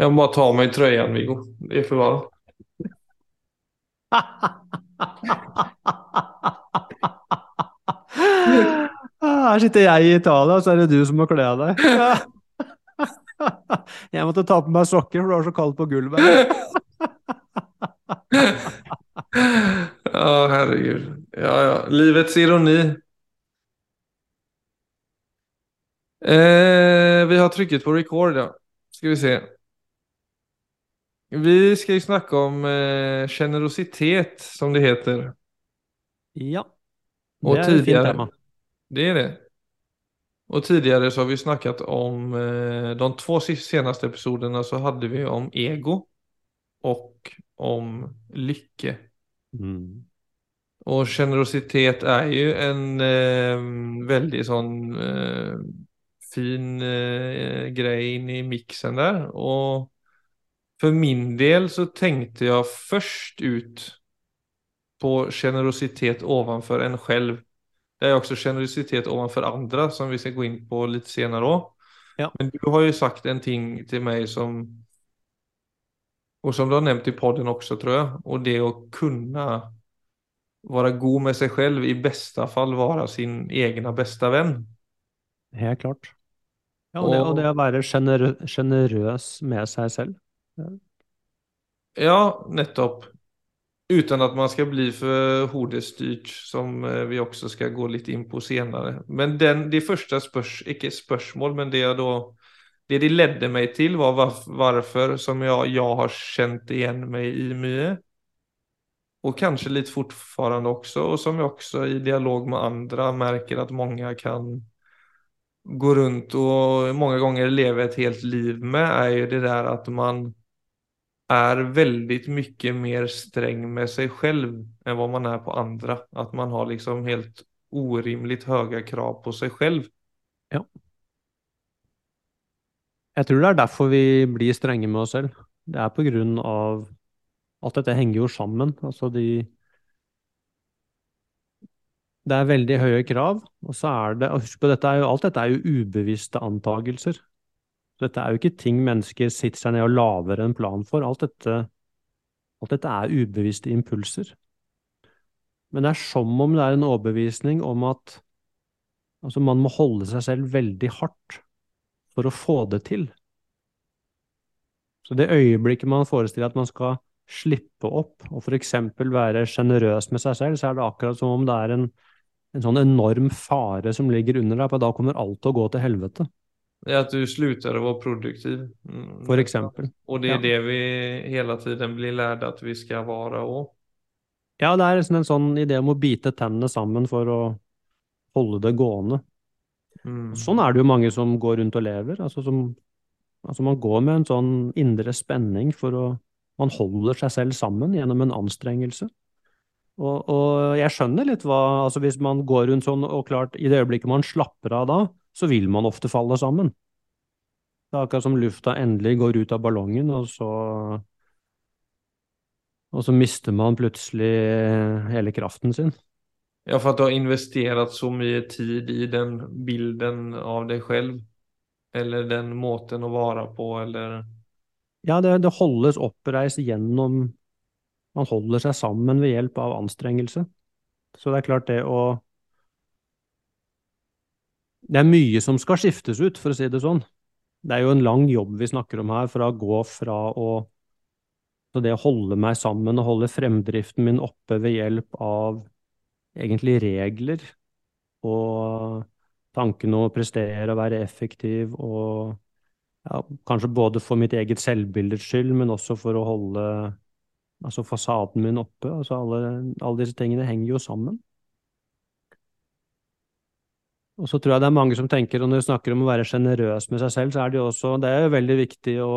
Jag bara tar mig tröjan, Viggo. Det får vara. Her sitter jeg i Italia, og så er det du som må kle av deg. Jeg måtte ta på meg sokker, for det var så kaldt på gulvet. Å, herregud. Ja, ja. Livets ironi. Eh, vi har trykket på record, ja. Skal vi se. Vi skal ju snacka om eh, generositet, som det heter. Ja. Och Det er et fint tidigare- tema. Det är det. Och tidigare så har vi snackat om eh, de två sist- senaste episoderna så hade vi om ego och om lykke. Mm. Och generositet är ju en eh, väldigt sån eh, fin eh, grej in i mixen där. Och för min del så tenkte jeg først ut på generositet ovanför en selv. Det er også generositet ovanför andre, som vi skal gå inn på litt senere òg. Ja. Men du har jo sagt en ting til meg som Og som du har nevnt i podden også, tror jeg. Og det å kunne være god med seg selv, i beste fall være sin egen beste venn. Helt klart. Ja, og det, og det å være sjenerøs med seg selv. Ja, nettopp. Uten at man skal bli for hodestyrt som eh, vi også skal gå litt inn på senere. Men den, det første spørs, ikke spørsmål, men det jeg da det de ledde meg til, var hvorfor som jeg, jeg, har kjent igjen meg i mye. Og kanskje litt fortfarande også, og som jeg også i dialog med andre merker at mange kan gå rundt og mange ganger leve et helt liv med er jo det der at man är väldigt mycket mer sträng med sig själv än vad man är på andra. Att man har liksom helt orimligt høye krav på seg selv. Ja. Jeg tror det er derfor vi blir strenge med oss selv. Det er på grunn av Alt dette henger jo sammen. Altså de Det er veldig høye krav, og så er det Husk på, dette er jo, alt dette er jo ubevisste antagelser. Dette er jo ikke ting mennesker sitter seg ned og lager en plan for. Alt dette, alt dette er ubevisste impulser. Men det er som om det er en overbevisning om at altså man må holde seg selv veldig hardt for å få det til. Så det øyeblikket man forestiller at man skal slippe opp og f.eks. være sjenerøs med seg selv, så er det akkurat som om det er en, en sånn enorm fare som ligger under deg, for da kommer alt til å gå til helvete, Är att du slutar å være produktiv. Mm, for eksempel. Og det er Ja. det vi hele tiden blir lært at vi skal være òg. Ja, det er liksom en sånn idé om å bite tennene sammen for å holde det gående. mm. Sånn er det jo mange som går rundt og lever. Altså, som, altså man går med en sånn indre spenning for å Man holder seg selv sammen gjennom en anstrengelse. Og, og jeg skjønner litt hva Altså hvis man går rundt sånn, og klart i det øyeblikket man slapper av da, så vil man ofte falle sammen. Det er akkurat som lufta endelig går ut av ballongen, og så Og så mister man plutselig hele kraften sin. Ja, for at du har investert så mye tid i den bilden av deg selv, Eller den måten å være på, eller Ja, det, det holdes oppreist gjennom Man holder seg sammen ved hjelp av anstrengelse. Så det er klart det å Det er mye som skal skiftes ut, for å si det sånn. Det er jo en lang jobb vi snakker om her, for å gå fra å Så det å holde meg sammen og holde fremdriften min oppe ved hjelp av egentlig regler og tanken om å prestere og være effektiv og ja, kanskje både for mitt eget selvbildes skyld, men også for å holde altså fasaden min oppe. Altså alle, alle disse tingene henger jo sammen. Og så tror jeg det er mange som tenker, og når vi snakker om å være sjenerøs med seg selv, så er det jo også Det er jo veldig viktig å,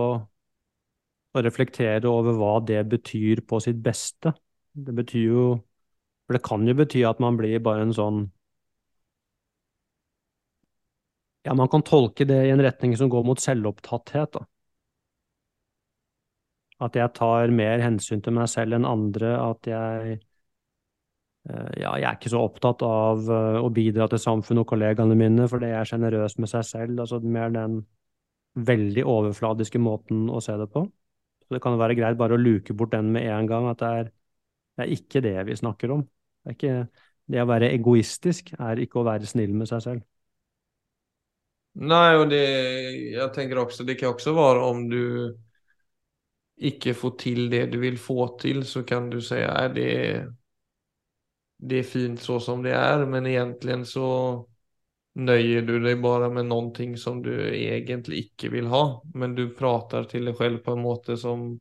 å reflektere over hva det betyr på sitt beste. Det betyr jo For det kan jo bety at man blir bare en sånn Ja, man kan tolke det i en retning som går mot selvopptatthet, da. At jeg tar mer hensyn til meg selv enn andre, at jeg ja, jeg er ikke så opptatt av eh, å bidra til samfunnet og kollegaene mine fordi jeg er sjenerøs med seg selv. Altså mer den veldig overfladiske måten å se det på. Så det kan være greit bare å luke bort den med en gang, at det er, det er ikke det vi snakker om. Det, ikke, det å være egoistisk er ikke å være snill med seg selv. Nei, og det Jeg tenker også Det kan også være om du ikke får til det du vil få til, så kan du si at det, det er fint så som det er, men egentlig så nøyer du deg bare med noe som du egentlig ikke vil ha, men du prater til deg selv på en måte som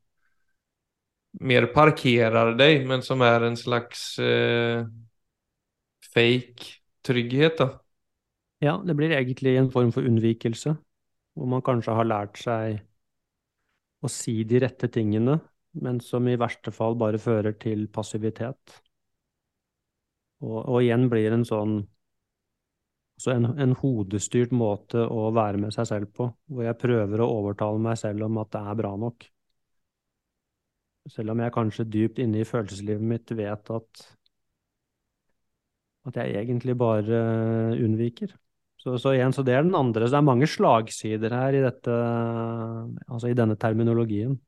mer parkerer deg, men som er en slags eh, fake trygghet, da. Ja, det blir egentlig en form for unnvikelse, hvor man kanskje har lært seg å si de rette tingene, men som i verste fall bare fører til passivitet. Og, og igjen blir en sånn så en, en, hodestyrt måte å være med seg selv på, hvor jeg prøver å overtale meg selv om at det er bra nok. Selv om jeg kanskje dypt inne i følelseslivet mitt vet at, at jeg egentlig bare unnviker. Så, så, igjen, så det er den andre. Så det er mange slagsider her i, dette, altså i denne terminologien.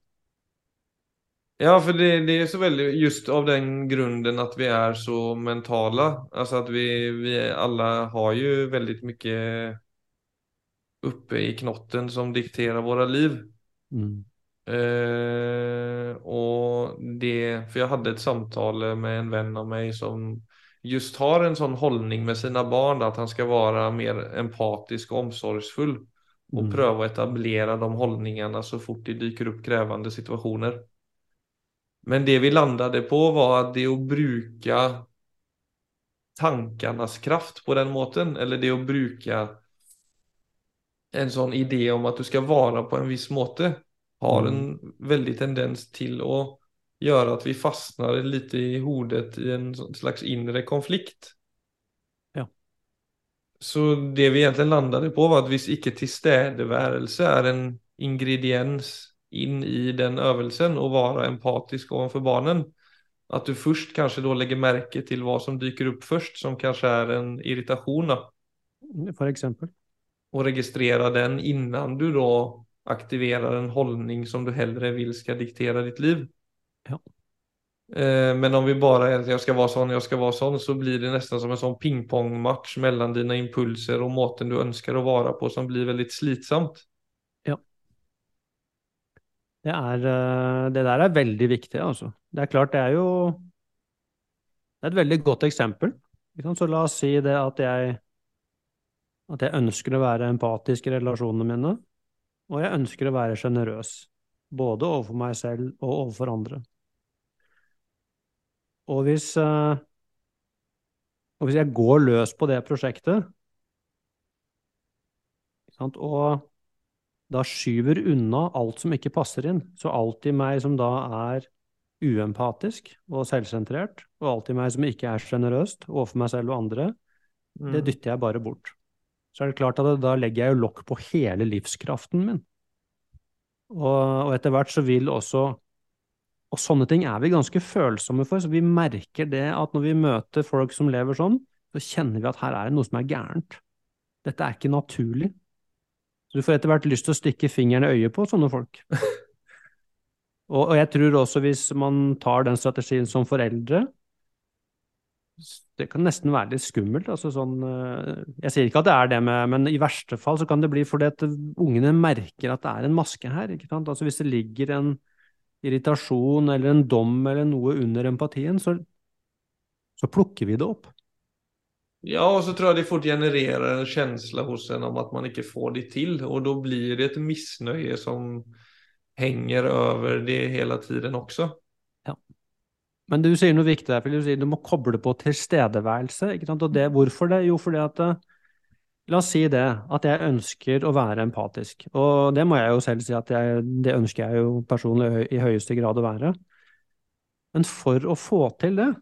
Ja, for det, det, er så veldig just av den grunnen at vi er så mentale. Altså at vi, vi alle har jo veldig mye oppe i knotten som dikterer våre liv. Mm. Eh, og det For jeg hadde et samtale med en venn av meg som just har en sånn holdning med sine barn, at han skal være mer empatisk og omsorgsfull. Og mm. prøve å etablere de holdningene så fort det dyker opp krevende situasjoner. Men det vi landade på, var at det å bruke tankenes kraft på den måten, eller det å bruke en sånn idé om at du skal være på en viss måte, har en mm. veldig tendens til å gjøre at vi fastner litt i hodet i en slags indre konflikt. Ja. Så det vi egentlig landet på, var at hvis ikke tilstedeværelse er en ingrediens inn i den øvelsen og være empatisk overfor barnen, at du først kanskje da legger merke til hva som dyker opp først, som kanskje er en irritasjon. For eksempel. Og registrere den innan du da aktiverer en holdning som du heller vil skal diktere ditt liv. Ja. Eh, men om vi bare er jeg skal være sånn, jeg skal være sånn, så blir det nesten som en sånn pingpongmatch mellom dine impulser og måten du ønsker å være på, som blir veldig slitsomt. Det, er, eh, det der er veldig viktig, altså. Det er klart, det er jo Det er et veldig godt eksempel. Så la oss si det at jeg at jeg ønsker å være empatisk i relasjonene mine, og jeg ønsker å være sjenerøs. Både overfor meg selv og overfor andre. Og hvis, eh, og hvis jeg går løs på det prosjektet, og da skyver unna alt som ikke passer inn, så alt i meg som da er uempatisk og selvsentrert, og alt i meg som ikke er sjenerøst overfor meg selv og andre, mm. det dytter jeg bare bort. Så er det klart at da legger jeg jo lokk på hele livskraften min. Og, og etter hvert så vil også og sånne ting er vi ganske følsomme for, så vi merker det at når vi møter folk som lever sånn, så kjenner vi at her er det noe som er gærent. Dette er ikke naturlig. Så du får etter hvert lyst til å stikke fingeren i øyet på sånne folk. og, og, jeg tror også hvis man tar den strategien som foreldre, det kan nesten være litt skummelt. Altså sånn, eh, jeg sier ikke at det er det, med, men i verste fall så kan det bli fordi at ungene merker at det er en maske her. Altså Hvis det ligger en irritasjon eller en dom eller noe under empatien, så, så plukker vi det opp. Ja, og så tror jeg det fort genererer en følelse hos en om at man ikke får det til. Og da blir det et misnøye som henger over det hele tiden også. Ja. Men du sier noe viktig der, for du sier du må koble på tilstedeværelse. ikke sant? Og det, hvorfor det? Jo, fordi at eh, La oss si det, at jeg ønsker å være empatisk. Og det må jeg jo selv si at jeg, det ønsker jeg jo personlig i høyeste grad å være. Men for å få til det,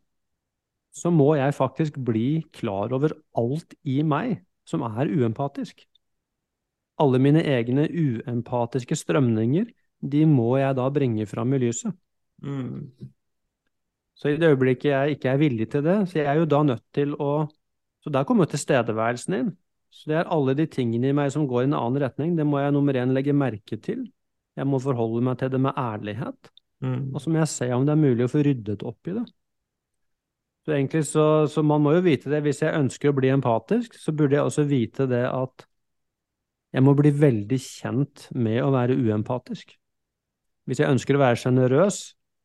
så må jeg faktisk bli klar over alt i meg som er uempatisk. Alle mine egne uempatiske strømninger, de må jeg da bringe fram i lyset. Mm. Så i det øyeblikket jeg ikke er villig til det, så jeg er jo da nødt til å Så der kommer tilstedeværelsen inn. Så det er alle de tingene i meg som går i en annen retning. Det må jeg nummer én legge merke til. Jeg må forholde meg til det med ærlighet. Mm. Og så må jeg se om det er mulig å få ryddet opp i det. Så egentlig så, så man må jo vite det. Hvis jeg ønsker å bli empatisk, så burde jeg også vite det at jeg må bli veldig kjent med å være uempatisk. Hvis jeg ønsker å være sjenerøs,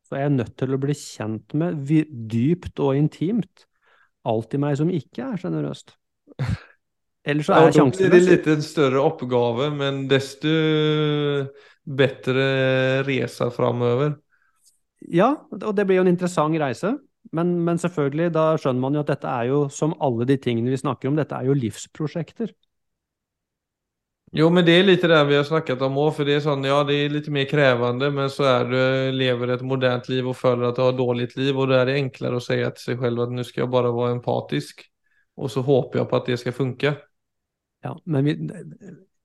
så er jeg nødt til å bli kjent med dypt og intimt alt i meg som ikke er sjenerøst. Ellers så er Ja, sjansen det er litt en større oppgave, men desto bedre reise framover. Ja, og det blir jo en interessant reise. Men, men selvfølgelig, da skjønner man jo at dette er jo, som alle de tingene vi snakker om, dette er jo livsprosjekter. Jo, men det er litt det vi har snakket om òg, for det er sånn, ja det er litt mer krevende, men så er du, lever et modernt liv og føler at du har dårlig dåligt liv og da er det enklere å si til seg selv at nå skal jeg bare være empatisk. og så håper jeg på at det skal funke. Ja, men vi,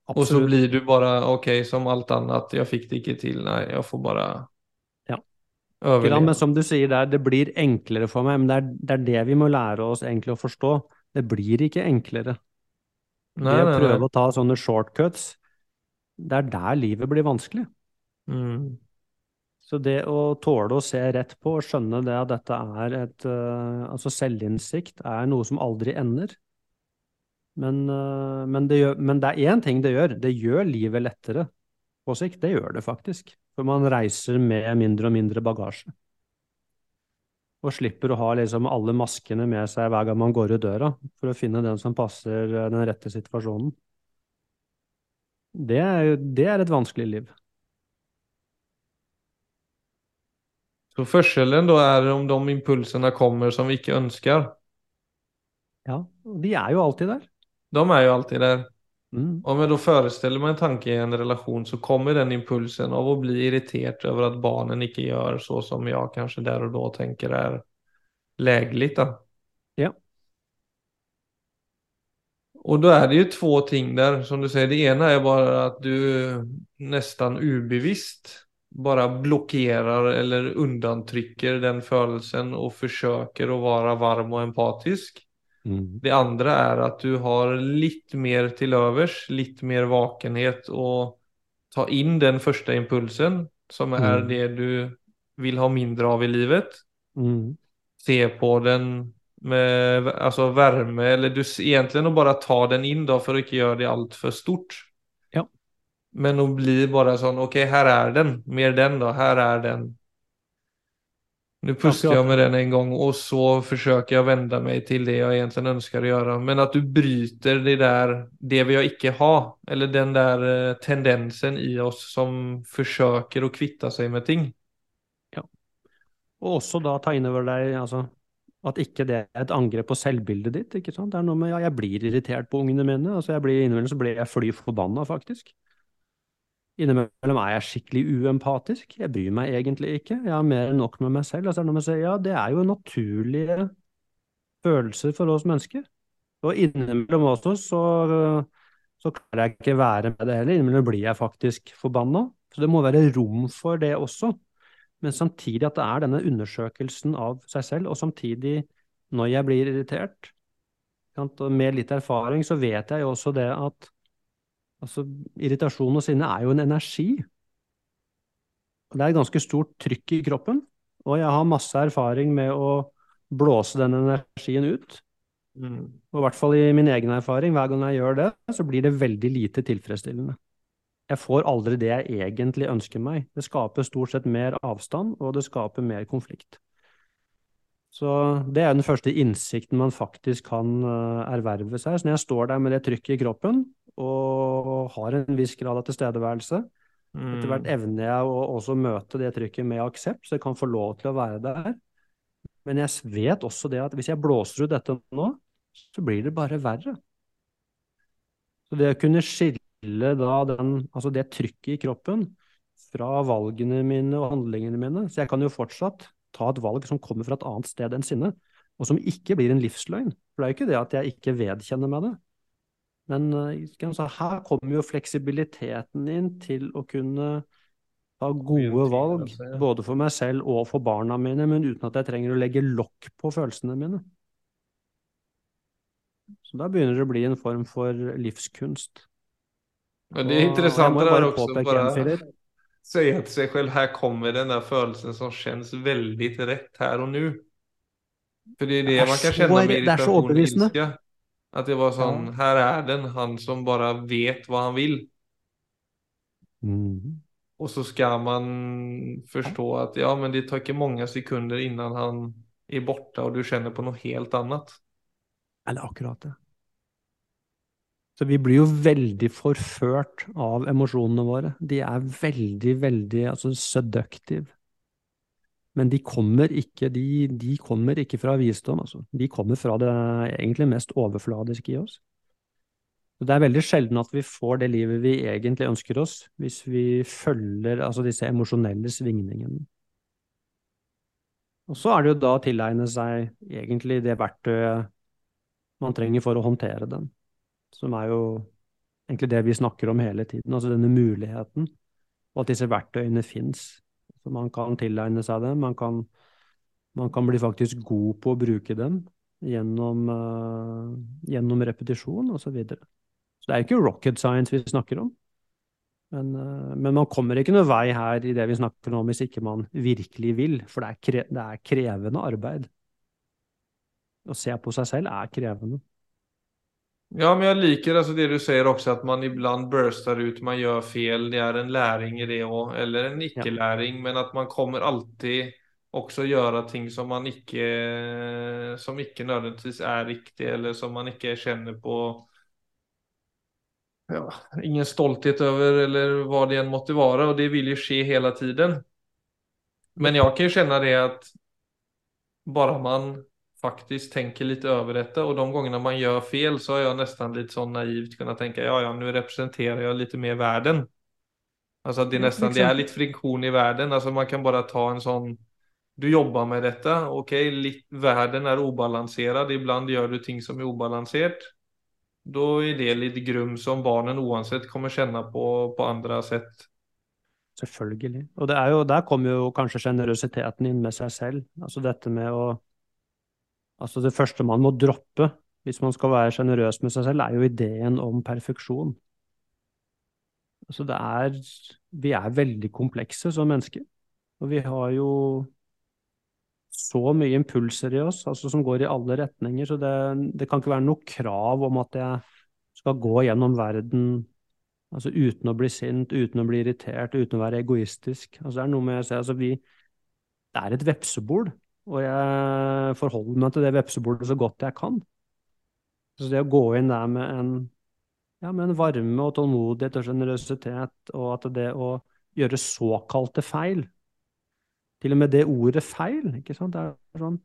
Och så blir du bare ok, som alt annet, jeg fikk det ikke til, nei, jeg får överleva. Ja, men som du sier der, det blir enklere for meg, men det er, det er det vi må lære oss egentlig å forstå. Det blir ikke enklere. Nei, det å prøve nei. å ta sånne shortcuts, det er der livet blir vanskelig. Mm. Så det å tåle å se rett på og skjønne det at dette er et uh, Altså selvinnsikt er noe som aldri ender. Men, uh, men, det, gjør, men det er én ting det gjør. Det gjør livet lettere på sikt. Det gjør det faktisk. For man reiser med mindre og mindre bagasje. Og slipper å ha liksom alle maskene med seg hver gang man går ut døra, for å finne den som passer eh, den rette situasjonen. Det er, jo- det er et vanskelig liv. Så forskjellen da er om de impulsene kommer som vi ikke ønsker? Ja, de er jo alltid der. De er jo alltid där. Mm. Om jag då föreställer mig en tanke i en relation så kommer den impulsen av att bli irriterad över att barnen inte gör så som jag kanske där och då tänker är lägligt. Då. Ja. Och då är det ju två ting där som du säger. Det ena är bara att du nästan ubevisst bara blockerar eller undantrycker den födelsen och försöker att vara varm och empatisk. Mm. Det andre er at du har litt mer til overs, litt mer vakenhet og ta inn den første impulsen som er Mm. det du vil ha mindre av i livet. Mm. Se på den med altså varme, eller du egentlig å bare ta den inn da, for å ikke gjøre det altfor för stort. Ja. Men å bli bare sånn OK, her er den, mer den da. Her er den. Nu pustar jag med den en gång och så försöker jag vända mig till det jag egentligen önskar göra. Men att du bryter det där, det vi jag icke ha, eller den där eh, tendensen i oss som försöker att kvitta sig med ting. Og også da ta inn over deg altså, at ikke det er et angrep på selvbildet ditt. ikke sant? Det er noe med ja, jeg blir irritert på ungene mine. altså jeg blir Innimellom så blir jeg fly forbanna, faktisk. Innimellom er jeg skikkelig uempatisk. Jeg bryr meg egentlig ikke. Jeg har mer enn nok med meg selv. altså det er noe med å si, Ja, det er jo naturlige følelser for oss mennesker. Og innimellom også så, så klarer jeg ikke være med det heller. Innimellom blir jeg faktisk forbanna. Så det må være rom for det også. Men samtidig at det er denne undersøkelsen av seg selv, og samtidig, når jeg blir irritert, med litt erfaring, så vet jeg jo også det at altså, irritasjon og sinne er jo en energi. Og det er et ganske stort trykk i kroppen, og jeg har masse erfaring med å blåse den energien ut. Og i hvert fall i min egen erfaring, hver gang jeg gjør det, så blir det veldig lite tilfredsstillende. Jeg får aldri det jeg egentlig ønsker meg. Det skaper stort sett mer avstand, og det skaper mer konflikt. Så det er den første innsikten man faktisk kan eh, erverve seg. Så når jeg står der med det trykket i kroppen, og har en viss grad av tilstedeværelse, etter hvert evner jeg å også møte det trykket med aksept, så jeg kan få lov til å være der. Men jeg vet også det at hvis jeg blåser ut dette nå, så blir det bare verre. Så det å kunne skille da den, altså det trykket i kroppen fra valgene mine og handlingene mine, så jeg kan jo fortsatt ta et valg som kommer fra et annet sted enn sinne, og som ikke blir en livsløgn. For det er jo ikke det at jeg ikke vedkjenner meg det. Men si, her kommer jo fleksibiliteten inn til å kunne ha gode valg, både for meg selv og for barna mine, men uten at jeg trenger å legge lokk på følelsene mine. Så da begynner det å bli en form for livskunst. Men det er interessant det jo där bare si påpeke seg selv her kommer den der følelsen som kjennes veldig rett her og nå. Fordi det det er man kan så- känna med det er så Att det var sån, Ja. här är den, han som bara vet vad han vill. Mm. Och så ska man förstå att ja, men det tar inte många sekunder innan han är borta och du känner på något helt annet. Eller er akkurat det. Så vi blir jo veldig forført av emosjonene våre. De er veldig, veldig altså seductive. Men de kommer ikke, de, de kommer ikke fra visdom, altså. De kommer fra det egentlig mest overfladiske i oss. Så det er veldig sjelden at vi får det livet vi egentlig ønsker oss, hvis vi følger altså disse emosjonelle svingningene. Og så er det jo da å tilegne seg egentlig det verktøyet man trenger for å håndtere den, som er jo egentlig det vi snakker om hele tiden, altså denne muligheten, og at disse verktøyene fins. Så man kan tilegne seg dem, man kan, man kan bli faktisk god på å bruke dem gjennom, uh, gjennom repetisjon osv. Så, videre. så det er jo ikke rocket science vi snakker om. Men, uh, men man kommer ikke noe vei her i det vi snakker om hvis ikke man virkelig vil, for det er, kre, det er krevende arbeid. Å se på seg selv er krevende. Ja, men jag liker alltså det du sier også, at man ibland burstar ut, man gjør fel, det er en læring i det och, eller en icke-läring, men at man kommer alltid også gjøre ting som man ikke som ikke nødvendigvis er riktig, eller som man ikke kjenner på. Ja, ingen stolthet over, eller hva det enn måtte være, og det vil jo skje hele tiden. Men jeg kan jo kjenne det at bare man faktiskt tänker lite över detta och de gångerna man gör fel så har jag nästan lite så naivt kunnat tänka ja, ja, nu representerar jag lite mer världen. Alltså det är nesten nästan, det är lite friktion i världen, alltså man kan bara ta en sån du jobbar med detta, okej, li- världen är obalanserad, ibland gör du ting som är obalanserat. Då är det lite grum som barnen uansett kommer kjenne på, på andre sett. Selvfølgelig. Og det er jo, der kommer jo kanskje sjenerøsiteten inn med seg selv. Altså dette med å Altså det første man må droppe hvis man skal være sjenerøs med seg selv, er jo ideen om perfeksjon. Altså det er Vi er veldig komplekse som mennesker. Og vi har jo så mye impulser i oss, altså som går i alle retninger, så det, det kan ikke være noe krav om at jeg skal gå gjennom verden Altså uten å bli sint, uten å bli irritert, uten å være egoistisk. Altså det er noe med å se, altså vi Det er et vepsebol, og jeg forholder meg til det vepsebordet så godt jeg kan. Så det å gå inn der med en, ja, med en varme og tålmodighet og sjenerøsitet, og at det å gjøre såkalte feil Til og med det ordet feil, ikke sant, det er sånn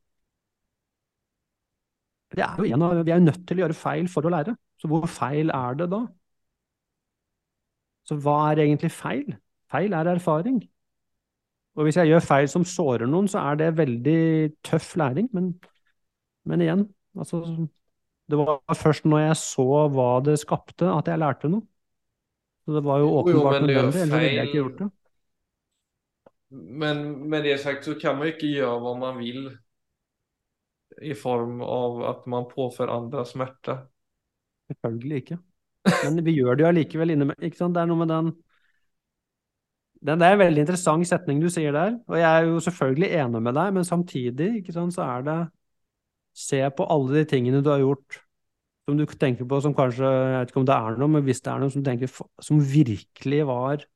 det er jo en av, Vi er nødt til å gjøre feil for å lære. Så hvor feil er det da? Så hva er egentlig feil? Feil er erfaring. Og hvis jeg gjør feil som sårer noen, så er det veldig tøff læring. Men, men igjen, altså Det var først når jeg så hva det skapte, at jeg lærte noe. Så det var jo Jo, jo, åpenbart er nødvendig, ellers ville jeg ikke gjort det. Men med det sagt så kan man ikke gjøre hva man vil i form av at man påfører andre smerte. Selvfølgelig ikke. Men vi gjør det jo allikevel innimellom. Sant? Det er noe med den, Det er en veldig interessant setning du sier der, og jeg er jo selvfølgelig enig med deg, men samtidig ikke sant, så er det Se på alle de tingene du har gjort som du tenker på som kanskje Jeg vet ikke om det er noe, men hvis det er noe som tenker som virkelig var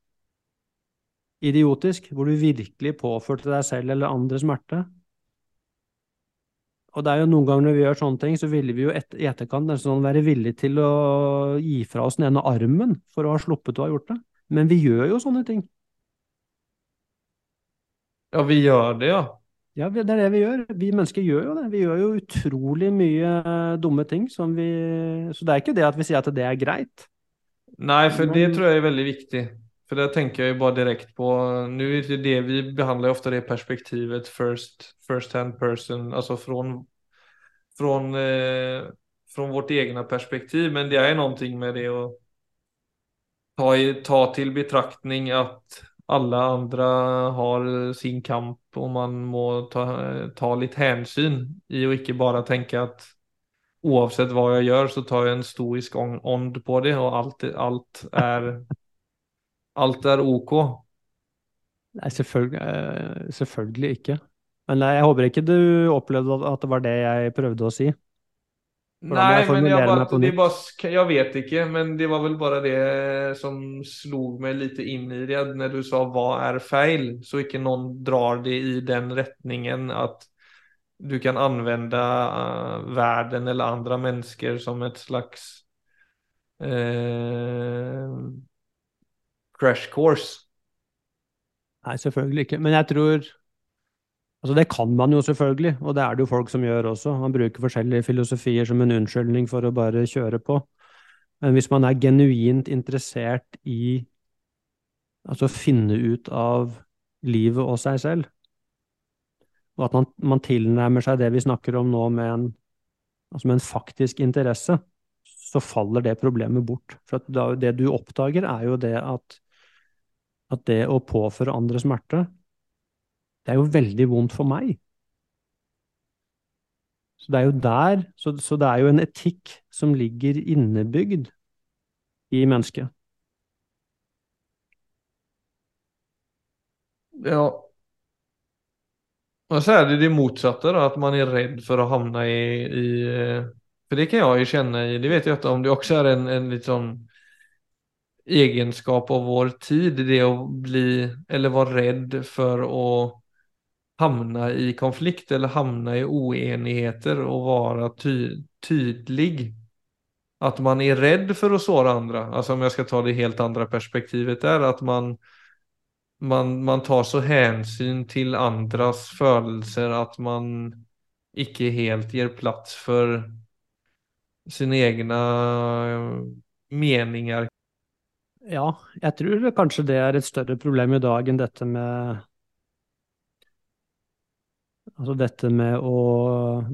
idiotisk, hvor du virkelig påførte deg selv eller andre smerte. Og det er jo noen ganger når vi gjør sånne ting, så ville vi jo et, i etterkant sånn være villige til å gi fra oss den ene armen for å ha sluppet å ha gjort det. Men vi gjør jo sånne ting. Ja, vi gjør det ja. Ja, det er det vi gjør. Vi mennesker gjør jo det. Vi gjør jo utrolig mye eh, dumme ting som vi Så det er ikke det at vi sier at det er greit. Nei, for det tror jeg er veldig viktig. For det tenker jeg jo bare direkt på, Nå er det det vi behandler ofte det perspektivet first, first hand person, altså fra från, eh, från vårt egna perspektiv. Men det er noe med det å ta, i, ta til betraktning att alla andra har sin kamp och man må ta, ta litt hensyn i å ikke bare tenke at oavsett hva jeg gjør, så tar jeg en stoisk ånd på det, og alt, alt, er, alt er ok. Nei, selvfølgelig, eh, selvfølgelig ikke. Men jeg håper ikke du opplevde at det var det jeg prøvde å si. Nei, men jeg, bare, bare, jeg vet ikke, men det var vel bare det som slo meg litt inn i det når du sa 'hva er feil', så ikke noen drar det i den retningen at du kan anvende uh, verden eller andre mennesker som et slags uh, crash course. Nei, selvfølgelig ikke. Men jeg tror Altså Det kan man jo selvfølgelig, og det er det jo folk som gjør også. Man bruker forskjellige filosofier som en unnskyldning for å bare kjøre på. Men hvis man er genuint interessert i altså finne ut av livet og seg selv, og at man, man tilnærmer seg det vi snakker om nå med en, altså med en faktisk interesse, så faller det problemet bort. For det du oppdager, er jo det at, at det å påføre andre smerte det er jo veldig vondt for meg. Så det er jo der Så, så det er jo en etikk som ligger innebygd i mennesket. Ja. Og så er det det motsatte, da, at man er redd for å havne i, i For det kan jeg jo kjenne i Det vet jeg ikke om det også er en, en litt sånn egenskap av vår tid, det å bli Eller være redd for å hamna i konflikt eller hamna i oenigheter og være ty tydlig. At man er redd for å såre andre. Altså om jeg skal ta det helt andre perspektivet der, at man, man, man tar så hensyn til andres følelser at man ikke helt gir plass for sine egne meninger. Ja, jeg tror kanskje det er et større problem i dag enn dette med Altså dette med å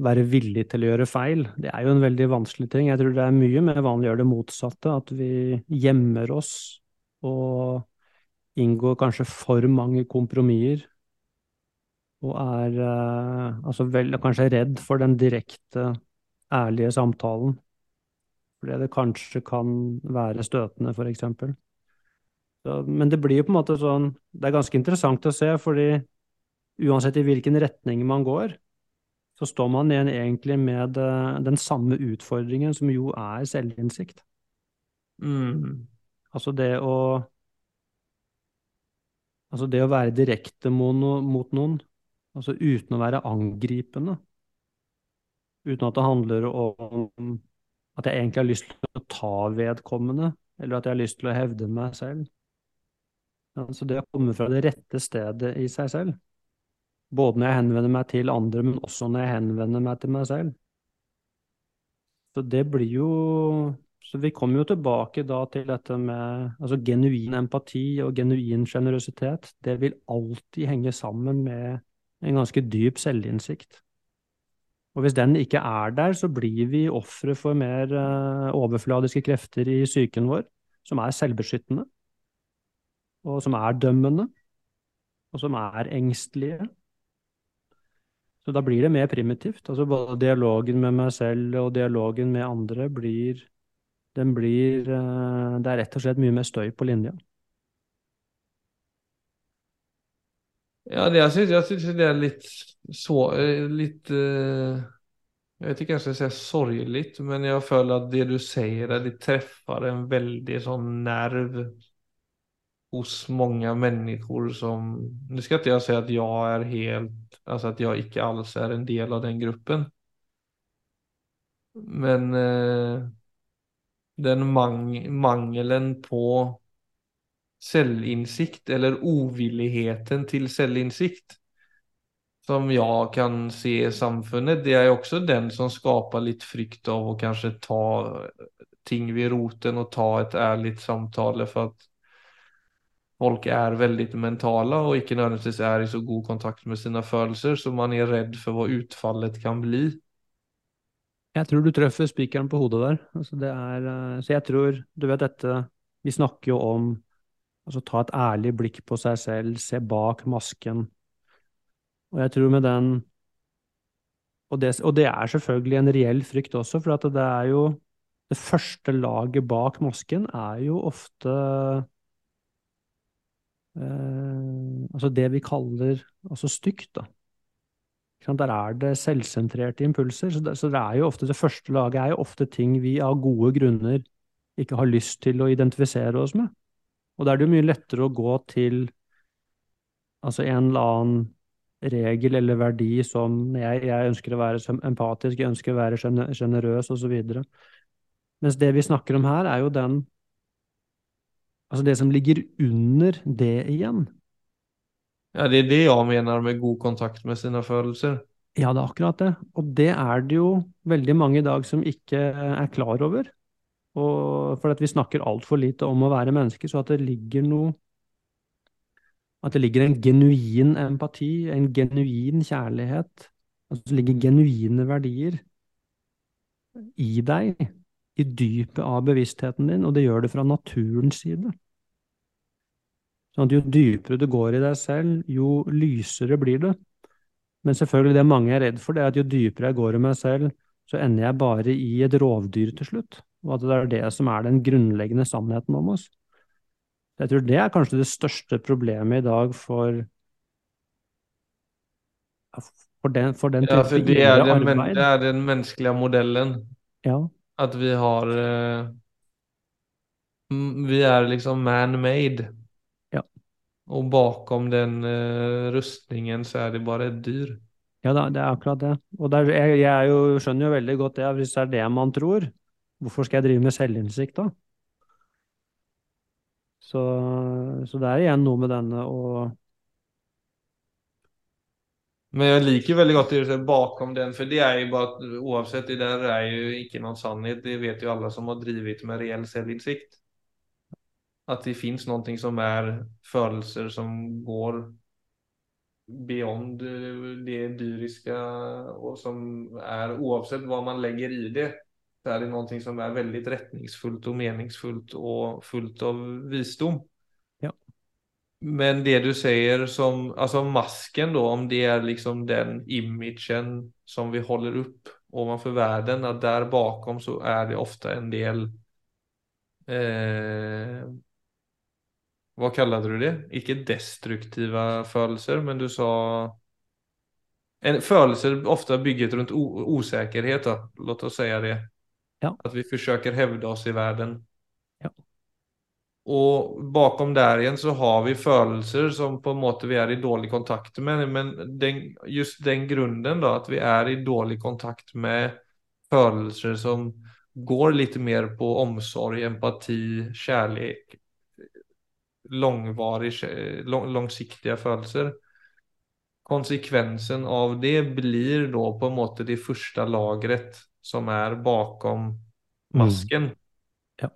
være villig til å gjøre feil, det er jo en veldig vanskelig ting. Jeg tror det er mye mer vanlig å gjøre det motsatte, at vi gjemmer oss og inngår kanskje for mange kompromisser. Og er eh, altså vel, kanskje redd for den direkte, ærlige samtalen. Fordi det kanskje kan være støtende, f.eks. Men det blir jo på en måte sånn Det er ganske interessant å se, fordi uansett i hvilken retning man går, så står man igjen egentlig med eh, den samme utfordringen, som jo er selvinnsikt. Mm. Altså det å Altså det å være direkte mot noen, altså uten å være angripende. Uten at det handler om at jeg egentlig har lyst til å ta vedkommende, eller at jeg har lyst til å hevde meg selv. Altså det å komme fra det rette stedet i seg selv. Både når jeg henvender meg til andre, men også når jeg henvender meg til meg selv. Så det blir jo Så vi kommer jo tilbake da til dette med altså genuin empati og genuin sjenerøsitet. Det vil alltid henge sammen med en ganske dyp selvinnsikt. Og hvis den ikke er der, så blir vi ofre for mer uh, overfladiske krefter i psyken vår, som er selvbeskyttende, og som er dømmende, og som er engstelige, så da blir det mer primitivt. Altså både dialogen med meg selv og dialogen med andre blir Den blir eh, Det er rett og slett mye mer støy på linja. Ja, det, jeg syns, jeg syns det er litt så eh, Litt uh, Jeg vet ikke om jeg skal si sorgelig, men jeg føler at det du sier, det treffer en veldig sånn nerv hos många människor som, nu ska inte jag säga att jag är helt, alltså att jag icke alls är en del av den gruppen. Men eh, den mang mangelen på selvinnsikt eller ovilligheten til selvinnsikt som jeg kan se i samfunnet, det er også den som skaper litt frykt av å kanskje ta ting ved roten og ta et ærlig samtale for at folk er veldig mentale og ikke nødvendigvis er i så god kontakt med sine følelser, så man er redd for hva utfallet kan bli. Jeg tror du treffer spikeren på hodet der. Altså er, eh, så jeg tror, du vet dette, vi snakker jo om altså ta et ærlig blikk på seg selv, se bak masken. Og jeg tror med den Og det, og det er selvfølgelig en reell frykt også, for det er jo Det første laget bak masken er jo ofte eh, altså det vi kaller altså stygt, da. Der er det selvsentrerte impulser. Så det, så det, er jo ofte, det første laget er jo ofte ting vi av gode grunner ikke har lyst til å identifisere oss med. Og da er det jo mye lettere å gå til altså en eller annen regel eller verdi som jeg, jeg ønsker å være empatisk, jeg ønsker å være sjenerøs osv. Mens det vi snakker om her, er jo den Altså det som ligger under det igjen. Ja, det er det jeg mener med god kontakt med sine følelser. Ja, det er akkurat det. Og det er det jo veldig mange i dag som ikke er klar over. Og for at vi snakker altfor lite om å være mennesker, så at det ligger noe at det ligger en genuin empati, en genuin kjærlighet. At det ligger genuine verdier i deg, i dypet av bevisstheten din, og det gjør det fra naturens side. Sånn at jo dypere du går i deg selv, jo lysere blir det. Men selvfølgelig det mange er redd for, det er at jo dypere jeg går i meg selv, så ender jeg bare i et rovdyr til slutt. Og at det er det som er den grunnleggende sannheten om oss. Jeg tror det er kanskje det største problemet i dag for for den, for den ja, for det er den, men, det er den menneskelige modellen. Ja. At vi har uh, Vi er liksom man-made. Ja. Og bakom den uh, rustningen så er det bare et dyr. Ja, det er akkurat det. Og der, jeg, jeg jo, skjønner jo veldig godt det. Hvis det er det man tror, hvorfor skal jeg drive med selvinnsikt da? Så, så, det er igjen noe med denne å Men jeg liker veldig godt det bakom den, for det er jo bare Uansett, det der er jo ikke noen sannhet. Det vet jo alle som har drevet med reell selvinnsikt. At det fins noe som er følelser som går beyond det dyriske, og som er Uansett hva man legger i det, så er det noe som er veldig retningsfullt og meningsfullt og fullt av visdom. Men det du sier som Altså masken, da, om det er liksom den imagen som vi holder opp overfor verden, at der bakom så er det ofte en del eh, Hva kalte du det? Ikke destruktive følelser, men du sa en, Følelser ofte bygget rundt usikkerhet, la oss si det. Ja. At vi forsøker hevde oss i världen. Og bakom der igjen så har vi følelser som på en måte vi er i dårlig kontakt med. Men den, just den grunnen, da, at vi er i dårlig kontakt med følelser som går litt mer på omsorg, empati, kjærlighet Langvarig, lang, langsiktige følelser. Konsekvensen av det blir da på en måte det første lagret som er bakom masken. Mm. Ja.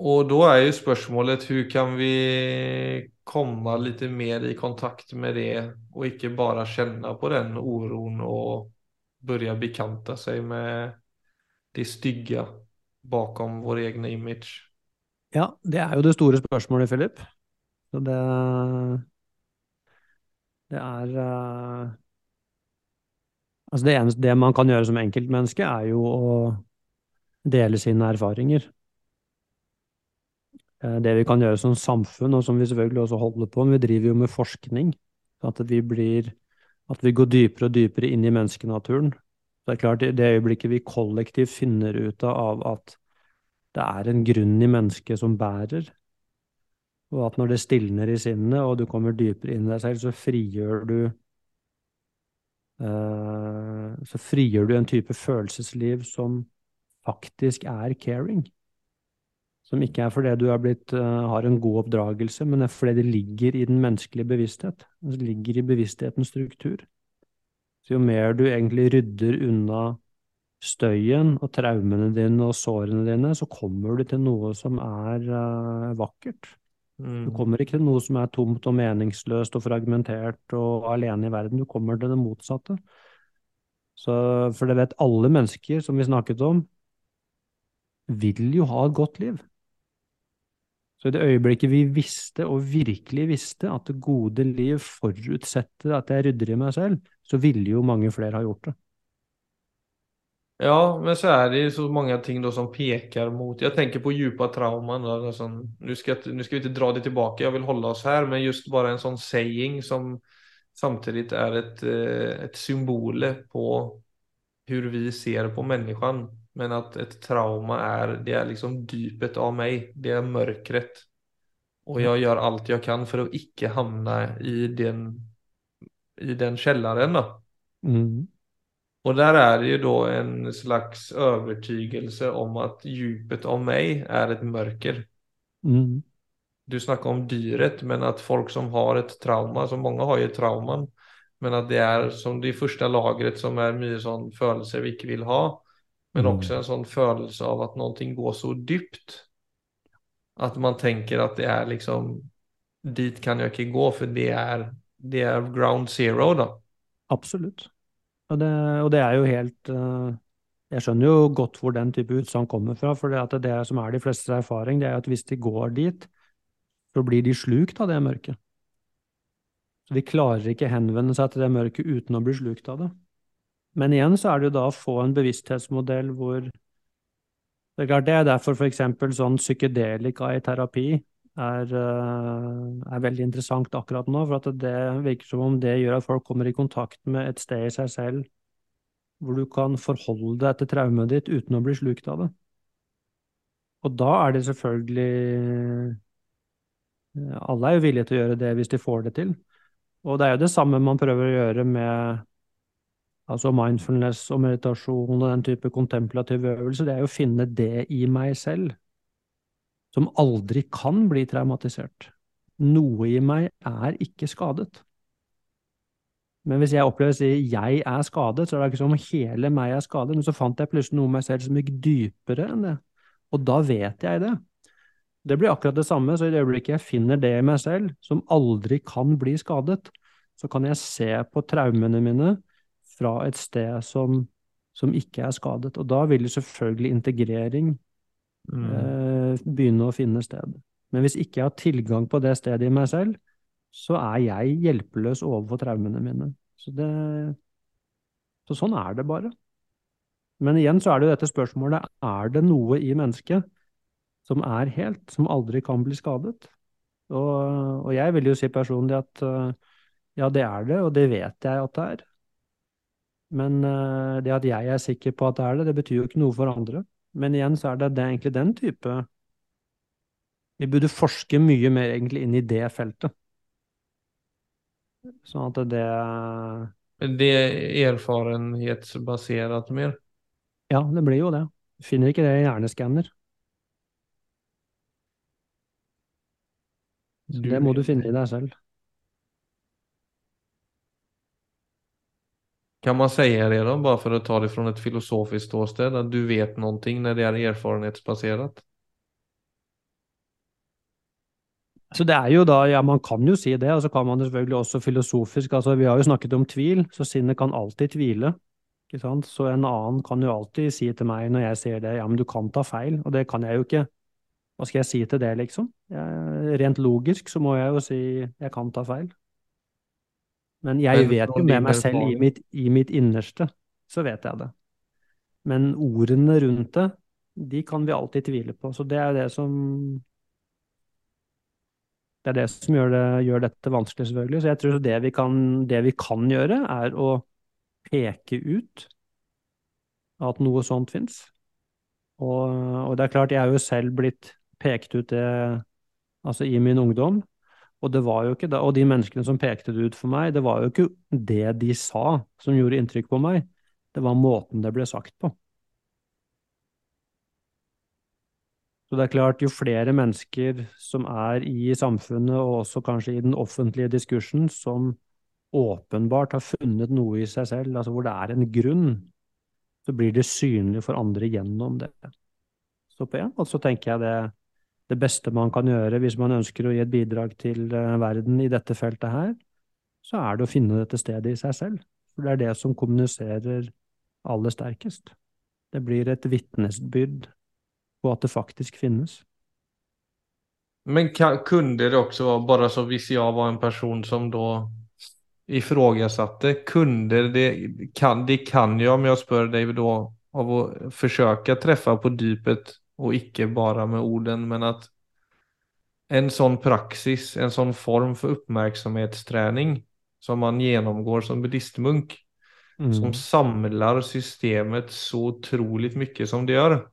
Og da er jo spørsmålet hvordan kan vi komme litt mer i kontakt med det, og ikke bare kjenne på den uroen og begynne bekjente seg med det stygge bakom vår egen image? Ja, det er jo det store spørsmålet, Philip. Så det Det er uh Altså det eneste det man kan gjøre som enkeltmenneske, er jo å dele sine erfaringer. Eh, det vi kan gjøre som samfunn, og som vi selvfølgelig også holder på med, vi driver jo med forskning. At vi, blir, at vi går dypere og dypere inn i menneskenaturen. Det er klart, i det øyeblikket vi kollektivt finner ut av at det er en grunn i mennesket som bærer, og at når det stilner i sinnet, og du kommer dypere inn i deg selv, så frigjør du Eh, så frigjør du en type følelsesliv som faktisk er caring. Som ikke er fordi du blitt, uh, har en god oppdragelse, men er fordi det ligger i den menneskelige bevissthet. Det ligger i bevissthetens struktur. Så jo mer du egentlig rydder unna støyen og traumene dine og sårene dine, så kommer du til noe som er uh, vakkert. Mm. Du kommer ikke til noe som er tomt og meningsløst og fragmentert og alene i verden. Du kommer til det motsatte. Så, for det vet alle mennesker som vi snakket om, vil jo ha et godt liv. Så i det øyeblikket vi visste, og virkelig visste, at det gode liv forutsetter at jeg rydder i meg selv, så ville jo mange flere ha gjort det. Ja, men så er det så mange ting som peker mot, jeg tenker på djupa trauman. nå sånn, skal, skal, vi ikke dra det tilbake, jeg vil holde oss her, men just bare en sånn saying som samtidig er et, eh, et symbol på hvordan vi ser på mennesken. Men at et trauma er, det er liksom dypet av meg. Det er mørkret. Og jeg gjør alt jeg kan for å ikke havne i den, i den kjelleren. da. Mm. Og der er det jo da en slags overtygelse om at dypet av meg er et mørker. Mm. Du snakker om dyret, men at folk som har et trauma, så mange har jo trauman, men at det er som det første lagret som er mye sånn følelser vi ikke vil ha, men Mm. også en sånn følelse av at noe går så dypt. At man tenker at det er liksom Dit kan jeg ikke gå, for det er, det er ground zero, da. Absolutt. Og det, og det er jo helt eh, Jeg skjønner jo godt hvor den type utsagn kommer fra, for det, det som er de flestes erfaring, det er at hvis de går dit, så blir de slukt av det mørket. Så de klarer ikke henvende seg til det mørket uten å bli slukt av det. Men igjen så er det jo da å få en bevissthetsmodell hvor Det er klart det er derfor f.eks. sånn psykedelika i terapi er, eh, er veldig interessant akkurat nå, for at det virker som om det gjør at folk kommer i kontakt med et sted i seg selv hvor du kan forholde deg til traumet ditt uten å bli slukt av det. Og da er det selvfølgelig Alle er jo villige til å gjøre det hvis de får det til. Og det er jo det samme man prøver å gjøre med altså mindfulness og meditasjon og den type kontemplative øvelser. Det er jo å finne det i meg selv som aldri kan bli traumatisert. Noe i meg er ikke skadet. Men hvis jeg opplever å si 'jeg er skadet', så er det ikke som om hele meg er skadet. Men så fant jeg plutselig noe i meg selv som gikk dypere enn det. Og da vet jeg det. Det blir akkurat det samme, så i det øyeblikket jeg finner det i meg selv, som aldri kan bli skadet, så kan jeg se på traumene mine fra et sted som, som ikke er skadet. Og da vil jo selvfølgelig integrering eh, begynne å finne sted. Men hvis ikke jeg har tilgang på det stedet i meg selv, så er jeg hjelpeløs overfor traumene mine. Så, det, så sånn er det bare. Men igjen så er det jo dette spørsmålet, er det noe i mennesket som er helt, som aldri kan bli skadet? Og, og jeg vil jo si personlig at uh, ja, det er det, og det vet jeg at det er. Men uh, det at jeg er sikker på at det er det, det betyr jo ikke noe for andre. Men igjen så er det, det er egentlig den type Vi burde forske mye mer egentlig inn i det feltet. Sånn at det Det er erfarenhetsbasert mer. Ja, det blir jo det. Finner ikke det i hjerneskanner. Det må du finne i deg selv. Kan man si det da, bare for å ta det fra et filosofisk ståsted, at du vet noe når det er erfarenhetsbaserat? Så det er jo da, ja, man kan jo si det, og så kan man selvfølgelig også filosofisk, altså vi har jo snakket om tvil, så sinnet kan alltid tvile, ikke sant? Så en annen kan jo alltid si til meg når jeg sier det, ja, men du kan ta feil, og det kan jeg jo ikke. Hva skal jeg si til det, liksom? Jeg, rent logisk så må jeg jo si jeg kan ta feil. Men jeg Men vet jo med meg selv i mitt, i mitt innerste, så vet jeg det. Men ordene rundt det, de kan vi alltid tvile på. Så det er det som Det er det som gjør, det, gjør dette vanskelig, selvfølgelig. Så jeg tror det vi kan, det vi kan gjøre, er å peke ut at noe sånt fins. Og, og det er klart, jeg er jo selv blitt pekt ut det altså i min ungdom. Og det var jo ikke det, og de menneskene som pekte det ut for meg, det var jo ikke det de sa som gjorde inntrykk på meg, det var måten det ble sagt på. Så det er klart, jo flere mennesker som er i samfunnet, og også kanskje i den offentlige diskursen, som åpenbart har funnet noe i seg selv, altså hvor det er en grunn, så blir det synlig for andre gjennom det. Så på en måte så tenker jeg det det beste man kan gjøre hvis man ønsker å gi et bidrag til eh, verden i dette feltet her, så er det å finne dette stedet i seg selv. For det er det som kommuniserer aller sterkest. Det blir et vitnesbyrd på at det faktisk finnes. Men kan, kunne det også være, bare så hvis jeg var en person som da ifrågasatte, kunne det, kan, det kan jo, om jeg spør deg da, av å forsøke å treffe på dypet och icke bara med orden, men att en sån praxis, en sån form för uppmärksamhetsträning som man genomgår som buddhistmunk, Mm. som samlar systemet så otroligt mycket som det gör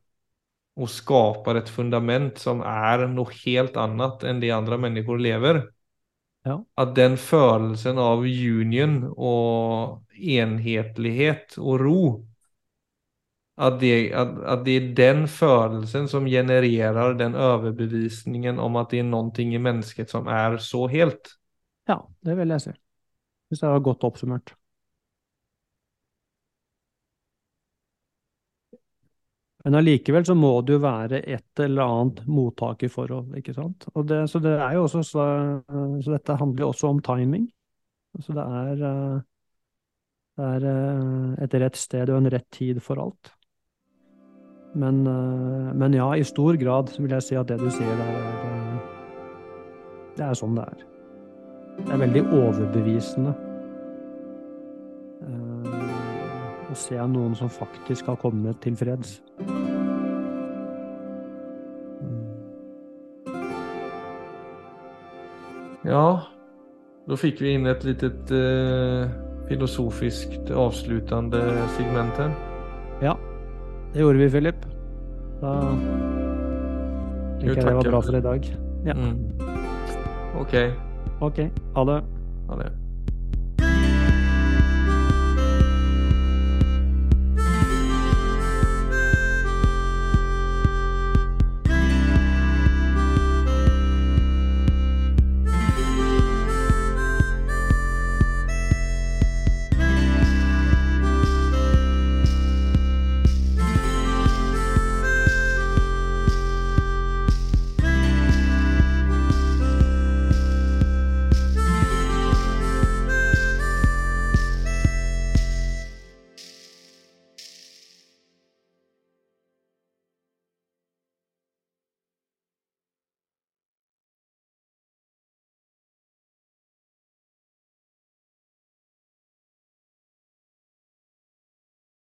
och skapar ett fundament som är något helt annat än det andra människor lever. Ja. Att den følelsen av union och enhetlighet och ro att det, at, at det er den følelsen som genererer den overbevisningen om at det er noe i mennesket som er så helt. Ja, det vil jeg si. Hvis det var godt oppsummert. Men allikevel så må det jo være et eller annet mottakerforhold, ikke sant. Det, så det også så, så dette handler jo også om timing. Så det er, eh, det er eh, et rett sted og en rett tid for alt. Men, eh, men ja, i stor grad vil jeg si at det du sier der, er eh, Det er sånn det er. Det er veldig overbevisende eh, å se noen som faktisk har kommet til freds. Mm. Ja, da fikk vi inn et litet eh, filosofisk avsluttende segment här. Det gjorde vi, Philip. Da tenker jeg det var bra for i dag. Ja. Mm. Okej, Ok, ha det. ha det.